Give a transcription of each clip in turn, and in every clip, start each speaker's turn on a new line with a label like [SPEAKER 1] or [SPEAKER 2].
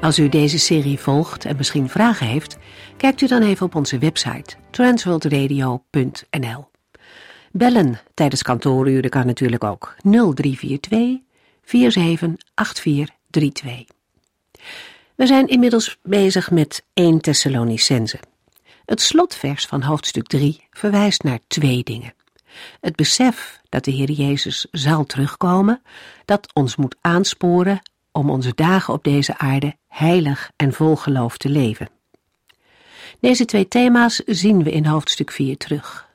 [SPEAKER 1] Als u deze serie volgt en misschien vragen heeft, kijkt u dan even op onze website transworldradio.nl. Bellen tijdens kantooruren kan natuurlijk ook 0342 478432. We zijn inmiddels bezig met 1 Thessalonicense. Het slotvers van hoofdstuk 3 verwijst naar twee dingen. Het besef dat de Heer Jezus zal terugkomen, dat ons moet aansporen om onze dagen op deze aarde heilig en vol geloof te leven. Deze twee thema's zien we in hoofdstuk 4 terug.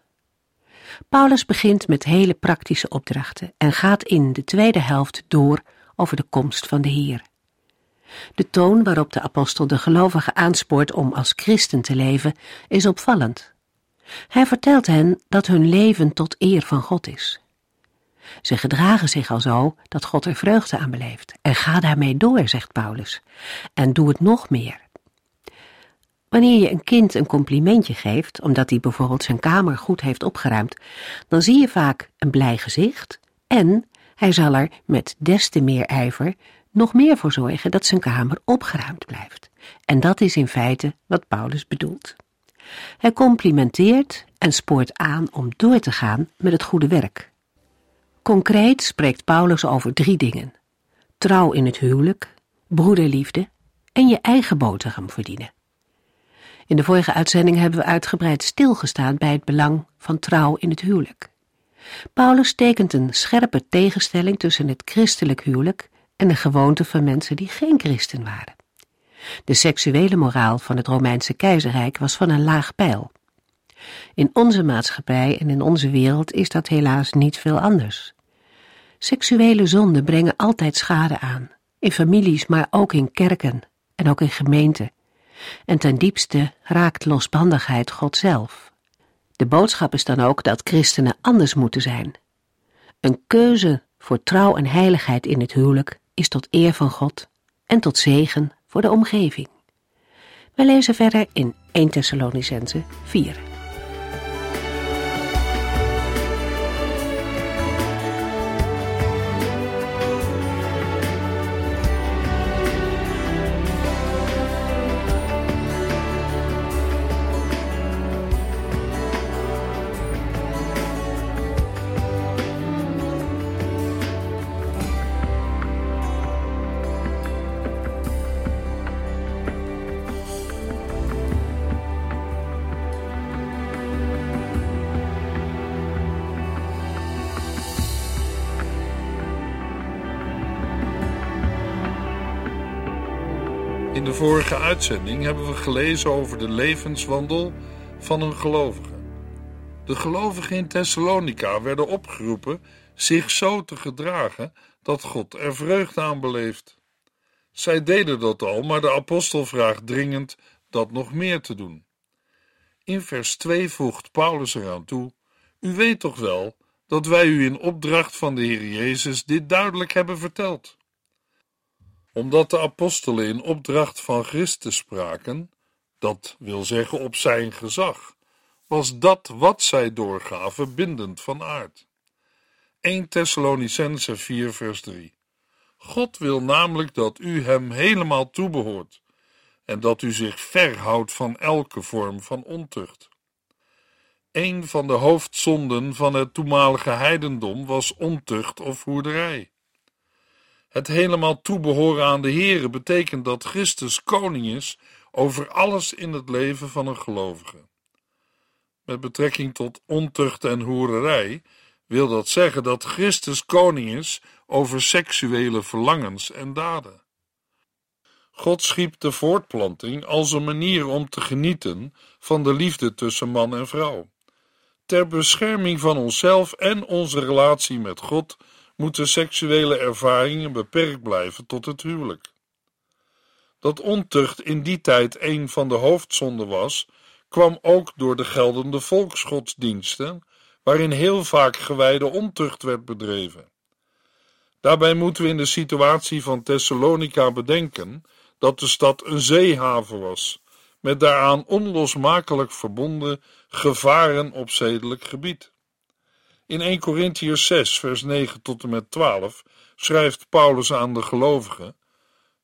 [SPEAKER 1] Paulus begint met hele praktische opdrachten en gaat in de tweede helft door over de komst van de Heer. De toon waarop de apostel de gelovigen aanspoort om als christen te leven is opvallend. Hij vertelt hen dat hun leven tot eer van God is. Ze gedragen zich al zo dat God er vreugde aan beleeft. En ga daarmee door, zegt Paulus. En doe het nog meer. Wanneer je een kind een complimentje geeft, omdat hij bijvoorbeeld zijn kamer goed heeft opgeruimd, dan zie je vaak een blij gezicht en hij zal er met des te meer ijver nog meer voor zorgen dat zijn kamer opgeruimd blijft. En dat is in feite wat Paulus bedoelt. Hij complimenteert en spoort aan om door te gaan met het goede werk. Concreet spreekt Paulus over drie dingen: trouw in het huwelijk, broederliefde en je eigen boterham verdienen. In de vorige uitzending hebben we uitgebreid stilgestaan bij het belang van trouw in het huwelijk. Paulus tekent een scherpe tegenstelling tussen het christelijk huwelijk en de gewoonte van mensen die geen christen waren. De seksuele moraal van het Romeinse keizerrijk was van een laag pijl. In onze maatschappij en in onze wereld is dat helaas niet veel anders. Seksuele zonden brengen altijd schade aan, in families, maar ook in kerken en ook in gemeenten. En ten diepste raakt losbandigheid God zelf. De boodschap is dan ook dat christenen anders moeten zijn. Een keuze voor trouw en heiligheid in het huwelijk is tot eer van God en tot zegen voor de omgeving. We lezen verder in 1 Thessalonicense 4.
[SPEAKER 2] In de vorige uitzending hebben we gelezen over de levenswandel van een gelovige. De gelovigen in Thessalonica werden opgeroepen zich zo te gedragen dat God er vreugde aan beleeft. Zij deden dat al, maar de apostel vraagt dringend dat nog meer te doen. In vers 2 voegt Paulus eraan toe: U weet toch wel dat wij u in opdracht van de Heer Jezus dit duidelijk hebben verteld omdat de apostelen in opdracht van Christus spraken, dat wil zeggen op zijn gezag, was dat wat zij doorgaven bindend van aard. 1 Thessalonicense 4 vers 3 God wil namelijk dat u hem helemaal toebehoort en dat u zich verhoudt van elke vorm van ontucht. Een van de hoofdzonden van het toenmalige heidendom was ontucht of hoerderij. Het helemaal toebehoren aan de Here betekent dat Christus koning is over alles in het leven van een gelovige. Met betrekking tot ontucht en hoererij wil dat zeggen dat Christus koning is over seksuele verlangens en daden. God schiep de voortplanting als een manier om te genieten van de liefde tussen man en vrouw. Ter bescherming van onszelf en onze relatie met God moeten seksuele ervaringen beperkt blijven tot het huwelijk. Dat ontucht in die tijd een van de hoofdzonden was, kwam ook door de geldende volksgodsdiensten, waarin heel vaak gewijde ontucht werd bedreven. Daarbij moeten we in de situatie van Thessalonica bedenken dat de stad een zeehaven was, met daaraan onlosmakelijk verbonden gevaren op zedelijk gebied. In 1 Corinthiërs 6, vers 9 tot en met 12 schrijft Paulus aan de gelovigen: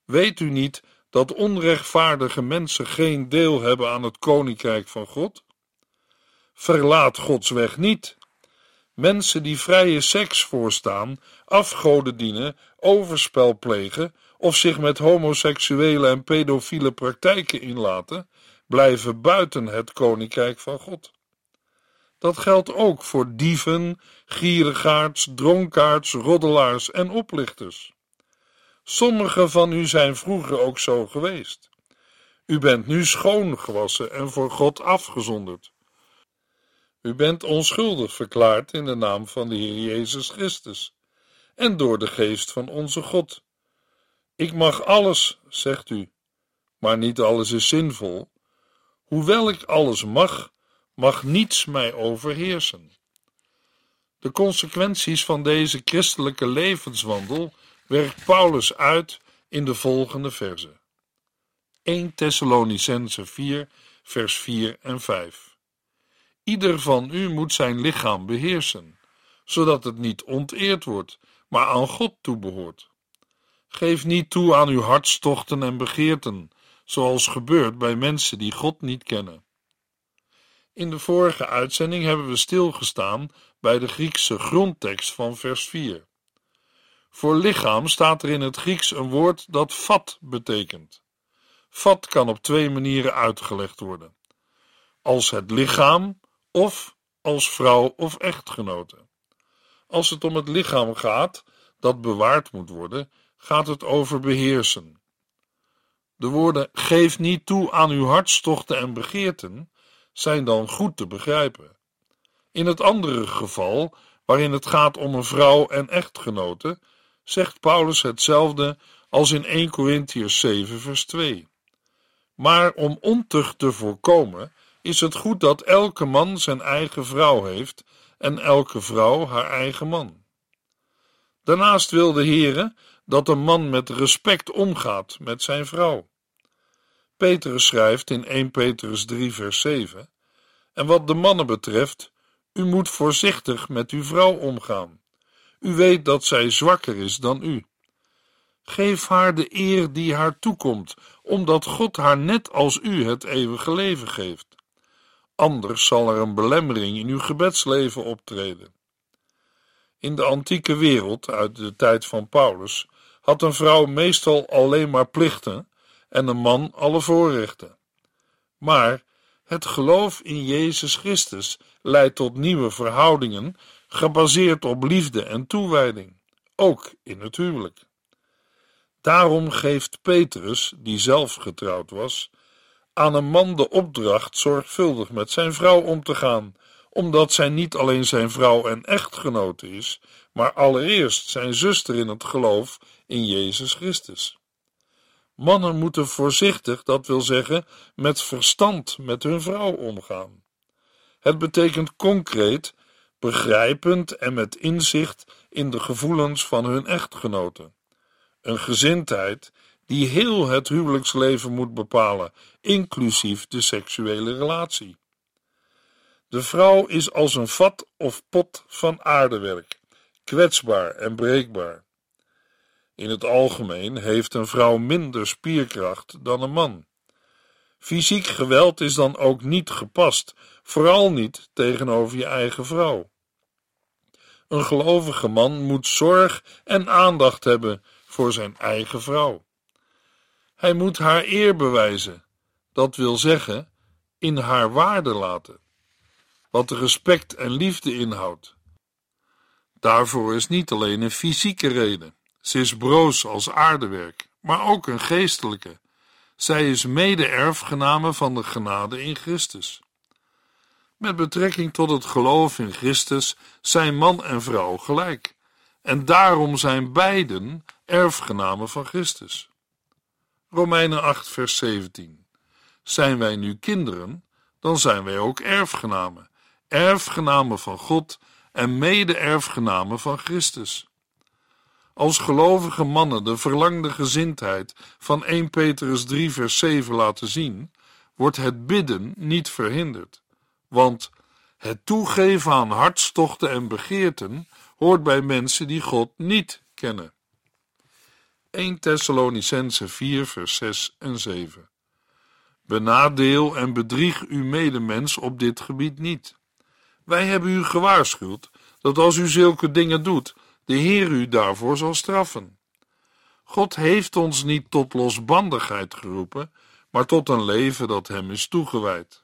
[SPEAKER 2] Weet u niet dat onrechtvaardige mensen geen deel hebben aan het koninkrijk van God? Verlaat Gods weg niet. Mensen die vrije seks voorstaan, afgoden dienen, overspel plegen of zich met homoseksuele en pedofiele praktijken inlaten, blijven buiten het koninkrijk van God. Dat geldt ook voor dieven, gierigaards, dronkaards, roddelaars en oplichters. Sommigen van u zijn vroeger ook zo geweest. U bent nu schoongewassen en voor God afgezonderd. U bent onschuldig verklaard in de naam van de Heer Jezus Christus en door de geest van onze God. Ik mag alles, zegt u, maar niet alles is zinvol. Hoewel ik alles mag, mag niets mij overheersen. De consequenties van deze christelijke levenswandel werkt Paulus uit in de volgende verzen. 1 Thessalonicense 4, vers 4 en 5. Ieder van u moet zijn lichaam beheersen, zodat het niet onteerd wordt, maar aan God toebehoort. Geef niet toe aan uw hartstochten en begeerten, zoals gebeurt bij mensen die God niet kennen. In de vorige uitzending hebben we stilgestaan bij de Griekse grondtekst van vers 4. Voor lichaam staat er in het Grieks een woord dat vat betekent. Vat kan op twee manieren uitgelegd worden: als het lichaam of als vrouw of echtgenote. Als het om het lichaam gaat, dat bewaard moet worden, gaat het over beheersen. De woorden geef niet toe aan uw hartstochten en begeerten zijn dan goed te begrijpen. In het andere geval, waarin het gaat om een vrouw en echtgenote, zegt Paulus hetzelfde als in 1 Corinthians 7, vers 2. Maar om ontucht te voorkomen, is het goed dat elke man zijn eigen vrouw heeft en elke vrouw haar eigen man. Daarnaast wil de Heere dat een man met respect omgaat met zijn vrouw. Petrus schrijft in 1 Petrus 3, vers 7: En wat de mannen betreft, u moet voorzichtig met uw vrouw omgaan u weet dat zij zwakker is dan u. Geef haar de eer die haar toekomt, omdat God haar net als u het eeuwige leven geeft. Anders zal er een belemmering in uw gebedsleven optreden. In de antieke wereld, uit de tijd van Paulus, had een vrouw meestal alleen maar plichten en een man alle voorrechten. Maar het geloof in Jezus Christus leidt tot nieuwe verhoudingen gebaseerd op liefde en toewijding, ook in het huwelijk. Daarom geeft Petrus, die zelf getrouwd was, aan een man de opdracht zorgvuldig met zijn vrouw om te gaan, omdat zij niet alleen zijn vrouw en echtgenote is, maar allereerst zijn zuster in het geloof in Jezus Christus. Mannen moeten voorzichtig, dat wil zeggen, met verstand met hun vrouw omgaan. Het betekent concreet begrijpend en met inzicht in de gevoelens van hun echtgenoten. Een gezindheid die heel het huwelijksleven moet bepalen, inclusief de seksuele relatie. De vrouw is als een vat of pot van aardewerk, kwetsbaar en breekbaar. In het algemeen heeft een vrouw minder spierkracht dan een man. Fysiek geweld is dan ook niet gepast, vooral niet tegenover je eigen vrouw. Een gelovige man moet zorg en aandacht hebben voor zijn eigen vrouw. Hij moet haar eer bewijzen, dat wil zeggen, in haar waarde laten, wat respect en liefde inhoudt. Daarvoor is niet alleen een fysieke reden, ze is broos als aardewerk, maar ook een geestelijke. Zij is mede-erfgename van de genade in Christus. Met betrekking tot het geloof in Christus zijn man en vrouw gelijk. En daarom zijn beiden erfgenamen van Christus. Romeinen 8, vers 17. Zijn wij nu kinderen, dan zijn wij ook erfgenamen, erfgenamen van God en mede-erfgenamen van Christus. Als gelovige mannen de verlangde gezindheid van 1 Petrus 3, vers 7 laten zien, wordt het bidden niet verhinderd. Want het toegeven aan hartstochten en begeerten hoort bij mensen die God niet kennen. 1 Thessalonicense 4, vers 6 en 7. Benadeel en bedrieg uw medemens op dit gebied niet. Wij hebben u gewaarschuwd dat als u zulke dingen doet, de Heer u daarvoor zal straffen. God heeft ons niet tot losbandigheid geroepen, maar tot een leven dat hem is toegewijd.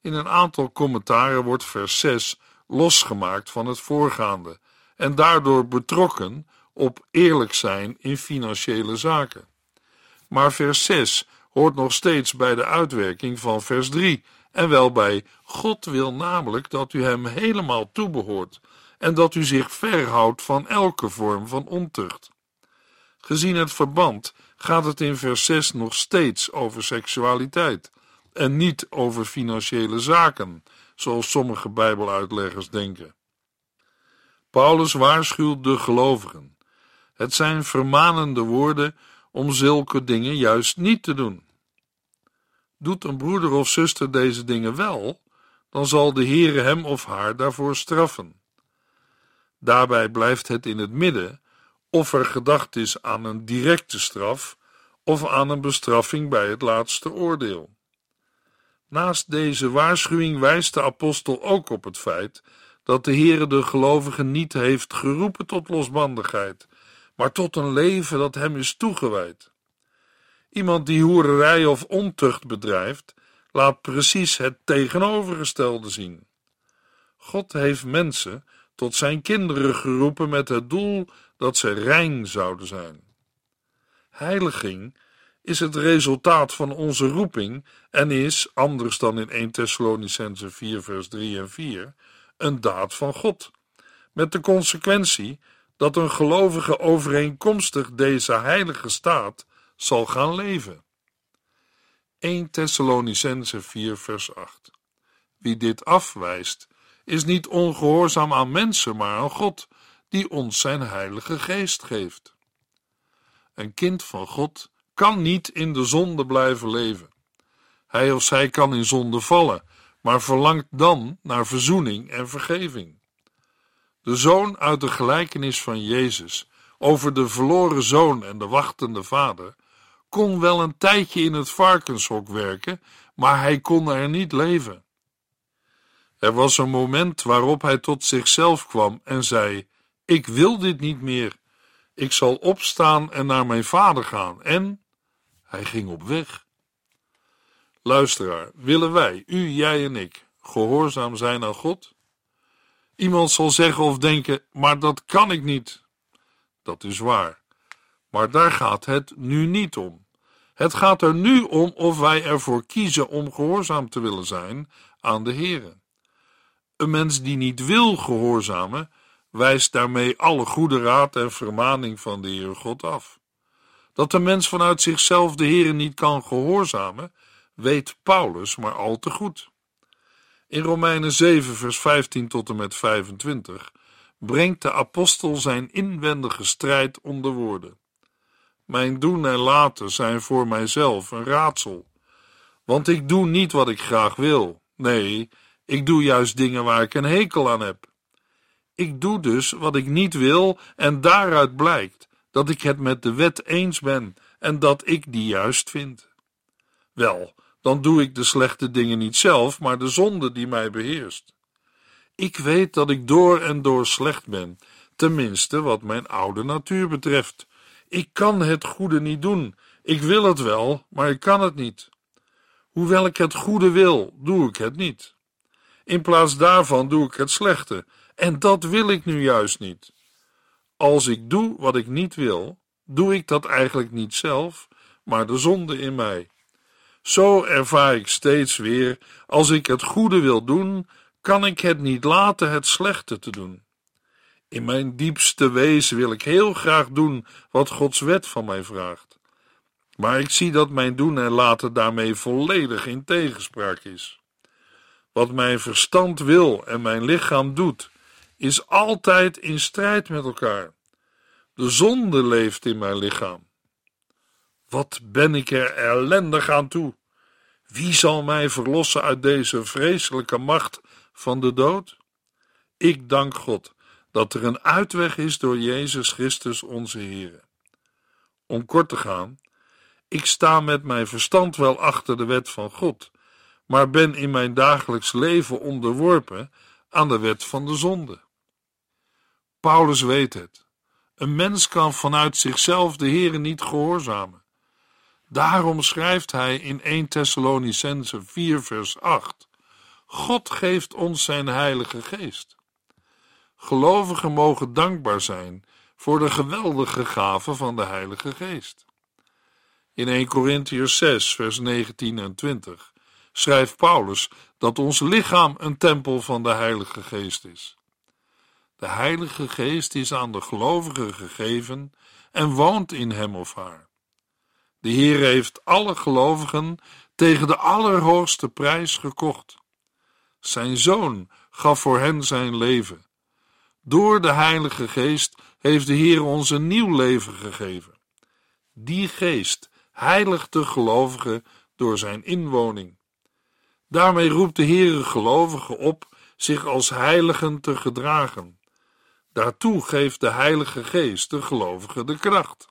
[SPEAKER 2] In een aantal commentaren wordt vers 6 losgemaakt van het voorgaande en daardoor betrokken op eerlijk zijn in financiële zaken. Maar vers 6 hoort nog steeds bij de uitwerking van vers 3 en wel bij God wil namelijk dat u hem helemaal toebehoort en dat u zich verhoudt van elke vorm van ontucht. Gezien het verband gaat het in vers 6 nog steeds over seksualiteit en niet over financiële zaken, zoals sommige Bijbeluitleggers denken. Paulus waarschuwt de gelovigen. Het zijn vermanende woorden om zulke dingen juist niet te doen. Doet een broeder of zuster deze dingen wel, dan zal de Heere hem of haar daarvoor straffen. Daarbij blijft het in het midden of er gedacht is aan een directe straf of aan een bestraffing bij het laatste oordeel. Naast deze waarschuwing wijst de apostel ook op het feit dat de Heere de gelovigen niet heeft geroepen tot losbandigheid, maar tot een leven dat hem is toegewijd. Iemand die hoererij of ontucht bedrijft, laat precies het tegenovergestelde zien. God heeft mensen tot zijn kinderen geroepen met het doel dat ze rein zouden zijn. Heiliging is het resultaat van onze roeping en is, anders dan in 1 Thessalonicense 4 vers 3 en 4, een daad van God, met de consequentie dat een gelovige overeenkomstig deze heilige staat zal gaan leven. 1 Thessalonicense 4 vers 8 Wie dit afwijst, is niet ongehoorzaam aan mensen, maar aan God, die ons zijn heilige geest geeft. Een kind van God kan niet in de zonde blijven leven. Hij of zij kan in zonde vallen, maar verlangt dan naar verzoening en vergeving. De zoon uit de gelijkenis van Jezus over de verloren zoon en de wachtende vader kon wel een tijdje in het varkenshok werken, maar hij kon er niet leven. Er was een moment waarop hij tot zichzelf kwam en zei: Ik wil dit niet meer. Ik zal opstaan en naar mijn vader gaan. En hij ging op weg. Luisteraar, willen wij, u, jij en ik, gehoorzaam zijn aan God? Iemand zal zeggen of denken: Maar dat kan ik niet. Dat is waar. Maar daar gaat het nu niet om. Het gaat er nu om of wij ervoor kiezen om gehoorzaam te willen zijn aan de Heer. Een mens die niet wil gehoorzamen, wijst daarmee alle goede raad en vermaning van de Heer God af. Dat de mens vanuit zichzelf de Heer niet kan gehoorzamen, weet Paulus maar al te goed. In Romeinen 7, vers 15 tot en met 25 brengt de apostel zijn inwendige strijd onder woorden. Mijn doen en laten zijn voor mijzelf een raadsel, want ik doe niet wat ik graag wil. Nee, ik doe juist dingen waar ik een hekel aan heb. Ik doe dus wat ik niet wil, en daaruit blijkt dat ik het met de wet eens ben en dat ik die juist vind. Wel, dan doe ik de slechte dingen niet zelf, maar de zonde die mij beheerst. Ik weet dat ik door en door slecht ben, tenminste wat mijn oude natuur betreft. Ik kan het goede niet doen. Ik wil het wel, maar ik kan het niet. Hoewel ik het goede wil, doe ik het niet. In plaats daarvan doe ik het slechte, en dat wil ik nu juist niet. Als ik doe wat ik niet wil, doe ik dat eigenlijk niet zelf, maar de zonde in mij. Zo ervaar ik steeds weer: als ik het goede wil doen, kan ik het niet laten het slechte te doen. In mijn diepste wezen wil ik heel graag doen wat Gods wet van mij vraagt. Maar ik zie dat mijn doen en laten daarmee volledig in tegenspraak is. Wat mijn verstand wil en mijn lichaam doet, is altijd in strijd met elkaar. De zonde leeft in mijn lichaam. Wat ben ik er ellendig aan toe? Wie zal mij verlossen uit deze vreselijke macht van de dood? Ik dank God dat er een uitweg is door Jezus Christus onze Heer. Om kort te gaan, ik sta met mijn verstand wel achter de wet van God, maar ben in mijn dagelijks leven onderworpen aan de wet van de zonde. Paulus weet het. Een mens kan vanuit zichzelf de Heere niet gehoorzamen. Daarom schrijft hij in 1 Thessalonicense 4 vers 8: God geeft ons zijn heilige geest. Gelovigen mogen dankbaar zijn voor de geweldige gave van de heilige geest. In 1 Corinthians 6 vers 19 en 20 schrijft Paulus dat ons lichaam een tempel van de heilige geest is. De heilige geest is aan de gelovige gegeven en woont in hem of haar. De Heer heeft alle gelovigen tegen de allerhoogste prijs gekocht. Zijn zoon gaf voor hen zijn leven. Door de Heilige Geest heeft de Heer ons een nieuw leven gegeven. Die geest heiligt de gelovigen door zijn inwoning. Daarmee roept de Heere gelovigen op zich als heiligen te gedragen. Daartoe geeft de Heilige Geest de gelovigen de kracht.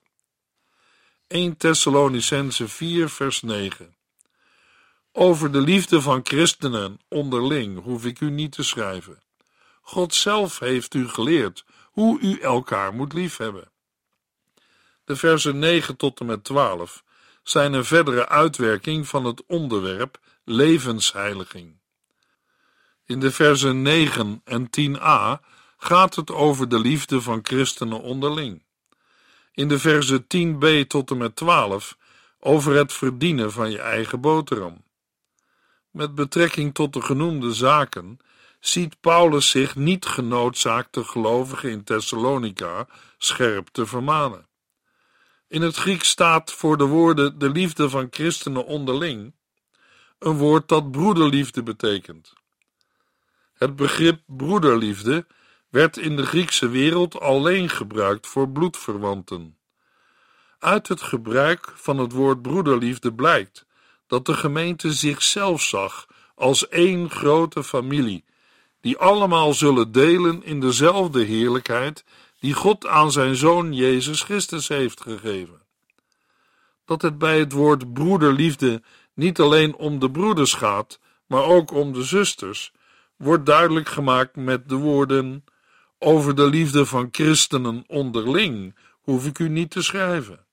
[SPEAKER 2] 1 Thessalonicense 4 vers 9 Over de liefde van christenen onderling hoef ik u niet te schrijven. God zelf heeft u geleerd hoe u elkaar moet liefhebben. De versen 9 tot en met 12 zijn een verdere uitwerking van het onderwerp levensheiliging. In de versen 9 en 10a gaat het over de liefde van christenen onderling. In de versen 10b tot en met 12 over het verdienen van je eigen boterham. Met betrekking tot de genoemde zaken ziet Paulus zich niet genoodzaakt de gelovigen in Thessalonica scherp te vermanen. In het Grieks staat voor de woorden de liefde van christenen onderling een woord dat broederliefde betekent. Het begrip broederliefde werd in de Griekse wereld alleen gebruikt voor bloedverwanten. Uit het gebruik van het woord broederliefde blijkt dat de gemeente zichzelf zag als één grote familie, die allemaal zullen delen in dezelfde heerlijkheid die God aan zijn zoon Jezus Christus heeft gegeven. Dat het bij het woord broederliefde niet alleen om de broeders gaat, maar ook om de zusters, wordt duidelijk gemaakt met de woorden: Over de liefde van christenen onderling hoef ik u niet te schrijven.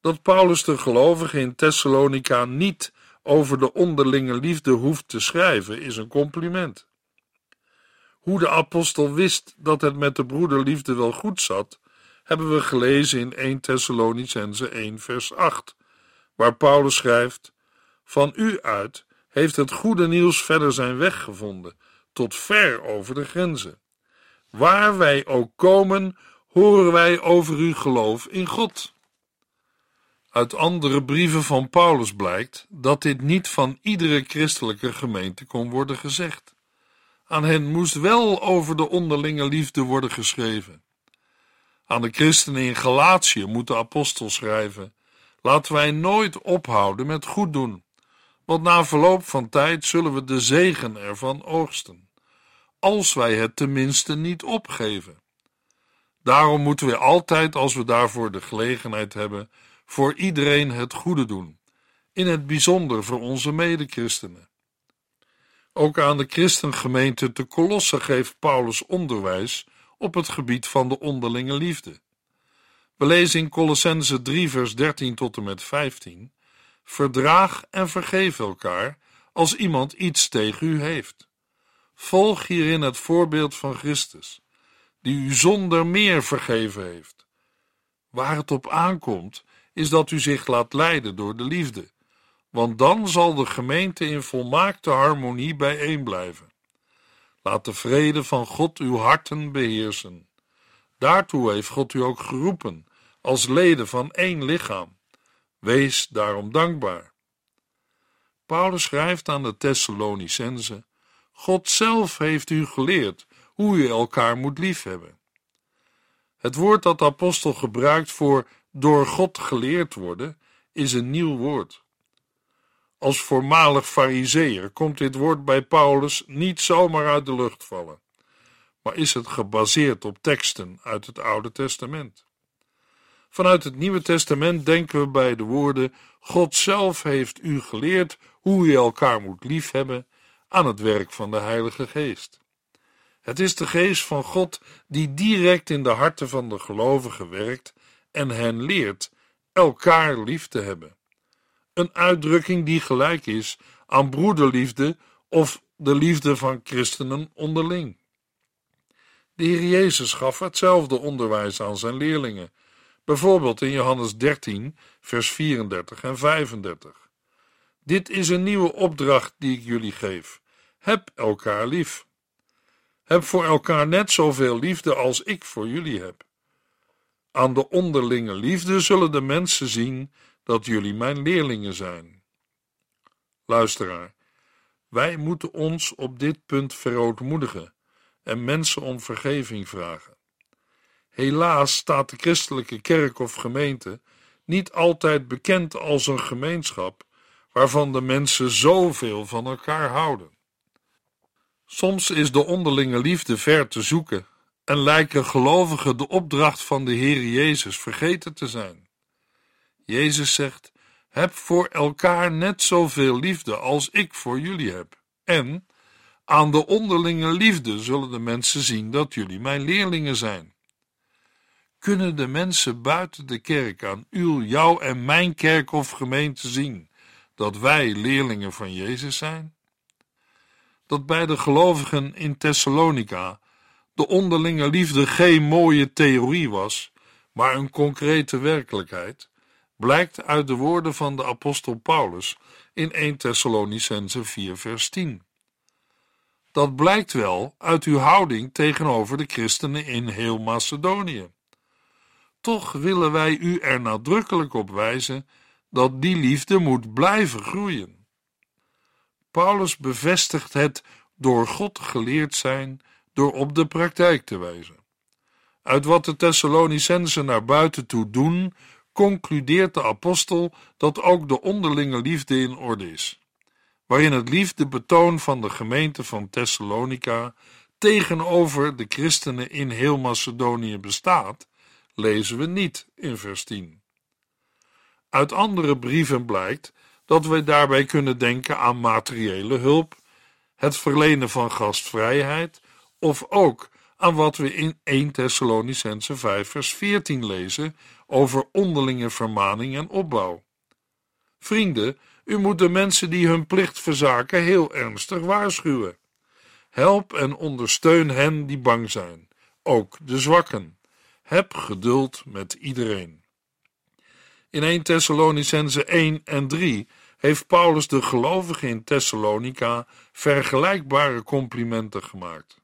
[SPEAKER 2] Dat Paulus de gelovigen in Thessalonica niet over de onderlinge liefde hoeft te schrijven, is een compliment. Hoe de apostel wist dat het met de broederliefde wel goed zat, hebben we gelezen in 1 Thessalonicense 1 vers 8, waar Paulus schrijft: Van u uit heeft het goede nieuws verder zijn weg gevonden, tot ver over de grenzen. Waar wij ook komen, horen wij over uw geloof in God. Uit andere brieven van Paulus blijkt dat dit niet van iedere christelijke gemeente kon worden gezegd. Aan hen moest wel over de onderlinge liefde worden geschreven. Aan de christenen in Galatië moet de apostel schrijven: Laten wij nooit ophouden met goed doen, want na verloop van tijd zullen we de zegen ervan oogsten, als wij het tenminste niet opgeven. Daarom moeten we altijd, als we daarvoor de gelegenheid hebben, voor iedereen het goede doen, in het bijzonder voor onze medechristenen. Ook aan de christengemeente te Kolosse geeft Paulus onderwijs op het gebied van de onderlinge liefde. We lezen in Colossense 3 vers 13 tot en met 15 Verdraag en vergeef elkaar als iemand iets tegen u heeft. Volg hierin het voorbeeld van Christus, die u zonder meer vergeven heeft. Waar het op aankomt, is dat u zich laat leiden door de liefde, want dan zal de gemeente in volmaakte harmonie bijeen blijven. Laat de vrede van God uw harten beheersen. Daartoe heeft God u ook geroepen, als leden van één lichaam. Wees daarom dankbaar. Paulus schrijft aan de Thessalonicenzen: God zelf heeft u geleerd hoe u elkaar moet liefhebben. Het woord dat de apostel gebruikt voor door God geleerd worden, is een nieuw woord. Als voormalig fariseer komt dit woord bij Paulus niet zomaar uit de lucht vallen, maar is het gebaseerd op teksten uit het Oude Testament. Vanuit het Nieuwe Testament denken we bij de woorden: God zelf heeft u geleerd hoe je elkaar moet liefhebben aan het werk van de Heilige Geest. Het is de Geest van God die direct in de harten van de gelovigen werkt en hen leert elkaar lief te hebben. Een uitdrukking die gelijk is aan broederliefde of de liefde van christenen onderling. De Heer Jezus gaf hetzelfde onderwijs aan zijn leerlingen, bijvoorbeeld in Johannes 13, vers 34 en 35. Dit is een nieuwe opdracht die ik jullie geef. Heb elkaar lief. Heb voor elkaar net zoveel liefde als ik voor jullie heb. Aan de onderlinge liefde zullen de mensen zien dat jullie mijn leerlingen zijn. Luisteraar, wij moeten ons op dit punt verootmoedigen en mensen om vergeving vragen. Helaas staat de christelijke kerk of gemeente niet altijd bekend als een gemeenschap waarvan de mensen zoveel van elkaar houden. Soms is de onderlinge liefde ver te zoeken en lijken gelovigen de opdracht van de Heer Jezus vergeten te zijn. Jezus zegt: Heb voor elkaar net zoveel liefde als ik voor jullie heb. En aan de onderlinge liefde zullen de mensen zien dat jullie mijn leerlingen zijn. Kunnen de mensen buiten de kerk aan uw, jouw en mijn kerk of gemeente zien dat wij leerlingen van Jezus zijn? Dat bij de gelovigen in Thessalonica de onderlinge liefde geen mooie theorie was, maar een concrete werkelijkheid, blijkt uit de woorden van de apostel Paulus in 1 Thessalonicense 4 vers 10. Dat blijkt wel uit uw houding tegenover de christenen in heel Macedonië. Toch willen wij u er nadrukkelijk op wijzen dat die liefde moet blijven groeien. Paulus bevestigt het door God geleerd zijn door op de praktijk te wijzen. Uit wat de Thessalonicensen naar buiten toe doen, concludeert de apostel dat ook de onderlinge liefde in orde is, waarin het liefdebetoon van de gemeente van Thessalonica tegenover de christenen in heel Macedonië bestaat, lezen we niet in vers 10. Uit andere brieven blijkt dat wij daarbij kunnen denken aan materiële hulp, het verlenen van gastvrijheid of ook aan wat we in 1 Thessalonicense 5 vers 14 lezen over onderlinge vermaning en opbouw. Vrienden, u moet de mensen die hun plicht verzaken heel ernstig waarschuwen. Help en ondersteun hen die bang zijn, ook de zwakken. Heb geduld met iedereen. In 1 Thessalonicense 1 en 3 heeft Paulus de gelovigen in Thessalonica vergelijkbare complimenten gemaakt.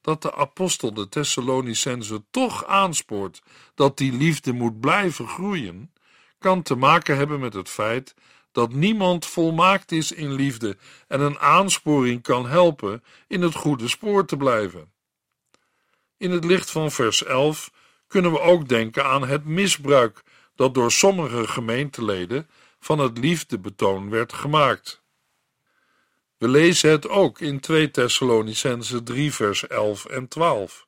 [SPEAKER 2] Dat de apostel de Thessalonicense toch aanspoort dat die liefde moet blijven groeien, kan te maken hebben met het feit dat niemand volmaakt is in liefde en een aansporing kan helpen in het goede spoor te blijven. In het licht van vers 11 kunnen we ook denken aan het misbruik dat door sommige gemeenteleden van het liefdebetoon werd gemaakt. We lezen het ook in 2 Thessalonicense 3 vers 11 en 12.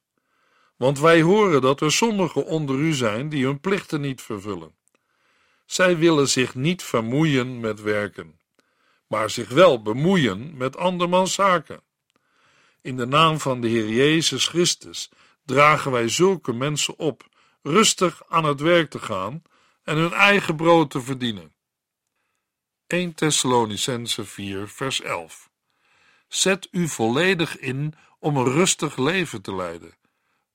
[SPEAKER 2] Want wij horen dat er sommigen onder u zijn die hun plichten niet vervullen. Zij willen zich niet vermoeien met werken, maar zich wel bemoeien met andermans zaken. In de naam van de Heer Jezus Christus dragen wij zulke mensen op rustig aan het werk te gaan en hun eigen brood te verdienen. 1 Thessalonicense 4 vers 11 Zet u volledig in om een rustig leven te leiden.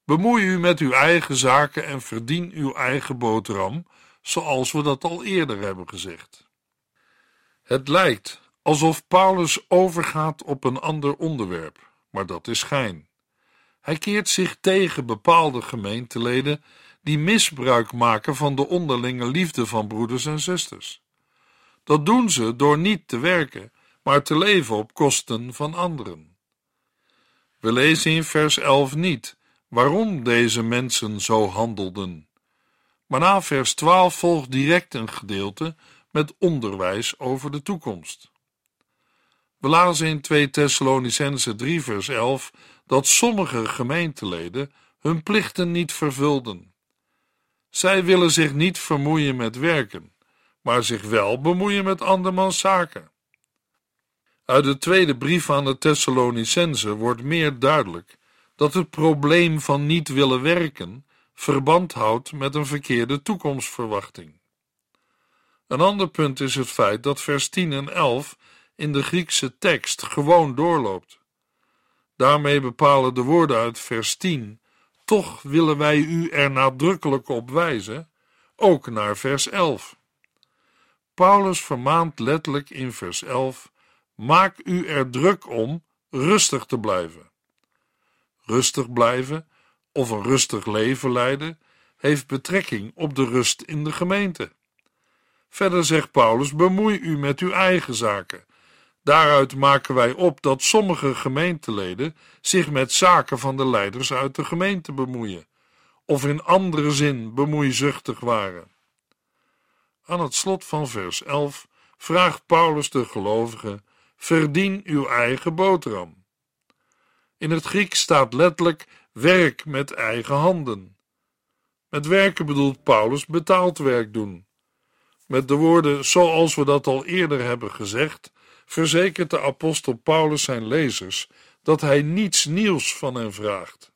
[SPEAKER 2] Bemoei u met uw eigen zaken en verdien uw eigen boterham, zoals we dat al eerder hebben gezegd. Het lijkt alsof Paulus overgaat op een ander onderwerp, maar dat is schijn. Hij keert zich tegen bepaalde gemeenteleden die misbruik maken van de onderlinge liefde van broeders en zusters. Dat doen ze door niet te werken, maar te leven op kosten van anderen. We lezen in vers 11 niet waarom deze mensen zo handelden. Maar na vers 12 volgt direct een gedeelte met onderwijs over de toekomst. We lazen in 2 Thessalonicense 3 vers 11 dat sommige gemeenteleden hun plichten niet vervulden. Zij willen zich niet vermoeien met werken, maar zich wel bemoeien met andermans zaken. Uit de tweede brief aan de Thessalonicense wordt meer duidelijk dat het probleem van niet willen werken verband houdt met een verkeerde toekomstverwachting. Een ander punt is het feit dat vers 10 en 11 in de Griekse tekst gewoon doorloopt. Daarmee bepalen de woorden uit vers 10: Toch willen wij u er nadrukkelijk op wijzen, ook naar vers 11. Paulus vermaant letterlijk in vers 11: Maak u er druk om rustig te blijven. Rustig blijven of een rustig leven leiden heeft betrekking op de rust in de gemeente. Verder zegt Paulus: bemoei u met uw eigen zaken. Daaruit maken wij op dat sommige gemeenteleden zich met zaken van de leiders uit de gemeente bemoeien, of in andere zin bemoeizuchtig waren. Aan het slot van vers 11 vraagt Paulus de gelovigen: verdien uw eigen boterham. In het Grieks staat letterlijk werk met eigen handen. Met werken bedoelt Paulus betaald werk doen. Met de woorden zoals we dat al eerder hebben gezegd, verzekert de apostel Paulus zijn lezers dat hij niets nieuws van hen vraagt.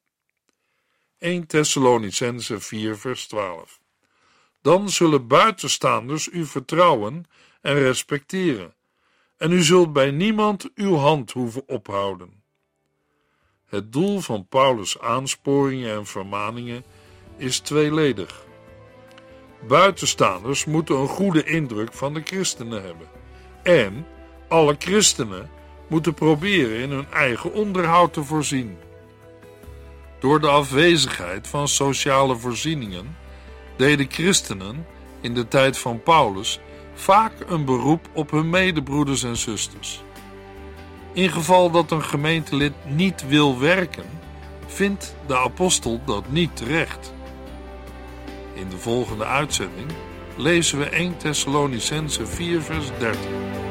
[SPEAKER 2] 1 Thessalonicense 4 vers 12 Dan zullen buitenstaanders u vertrouwen en respecteren, en u zult bij niemand uw hand hoeven ophouden. Het doel van Paulus' aansporingen en vermaningen is tweeledig. Buitenstaanders moeten een goede indruk van de christenen hebben. En alle christenen moeten proberen in hun eigen onderhoud te voorzien. Door de afwezigheid van sociale voorzieningen deden christenen in de tijd van Paulus vaak een beroep op hun medebroeders en zusters. In geval dat een gemeentelid niet wil werken, vindt de apostel dat niet terecht. In de volgende uitzending lezen we 1 Thessalonicense 4 vers 13.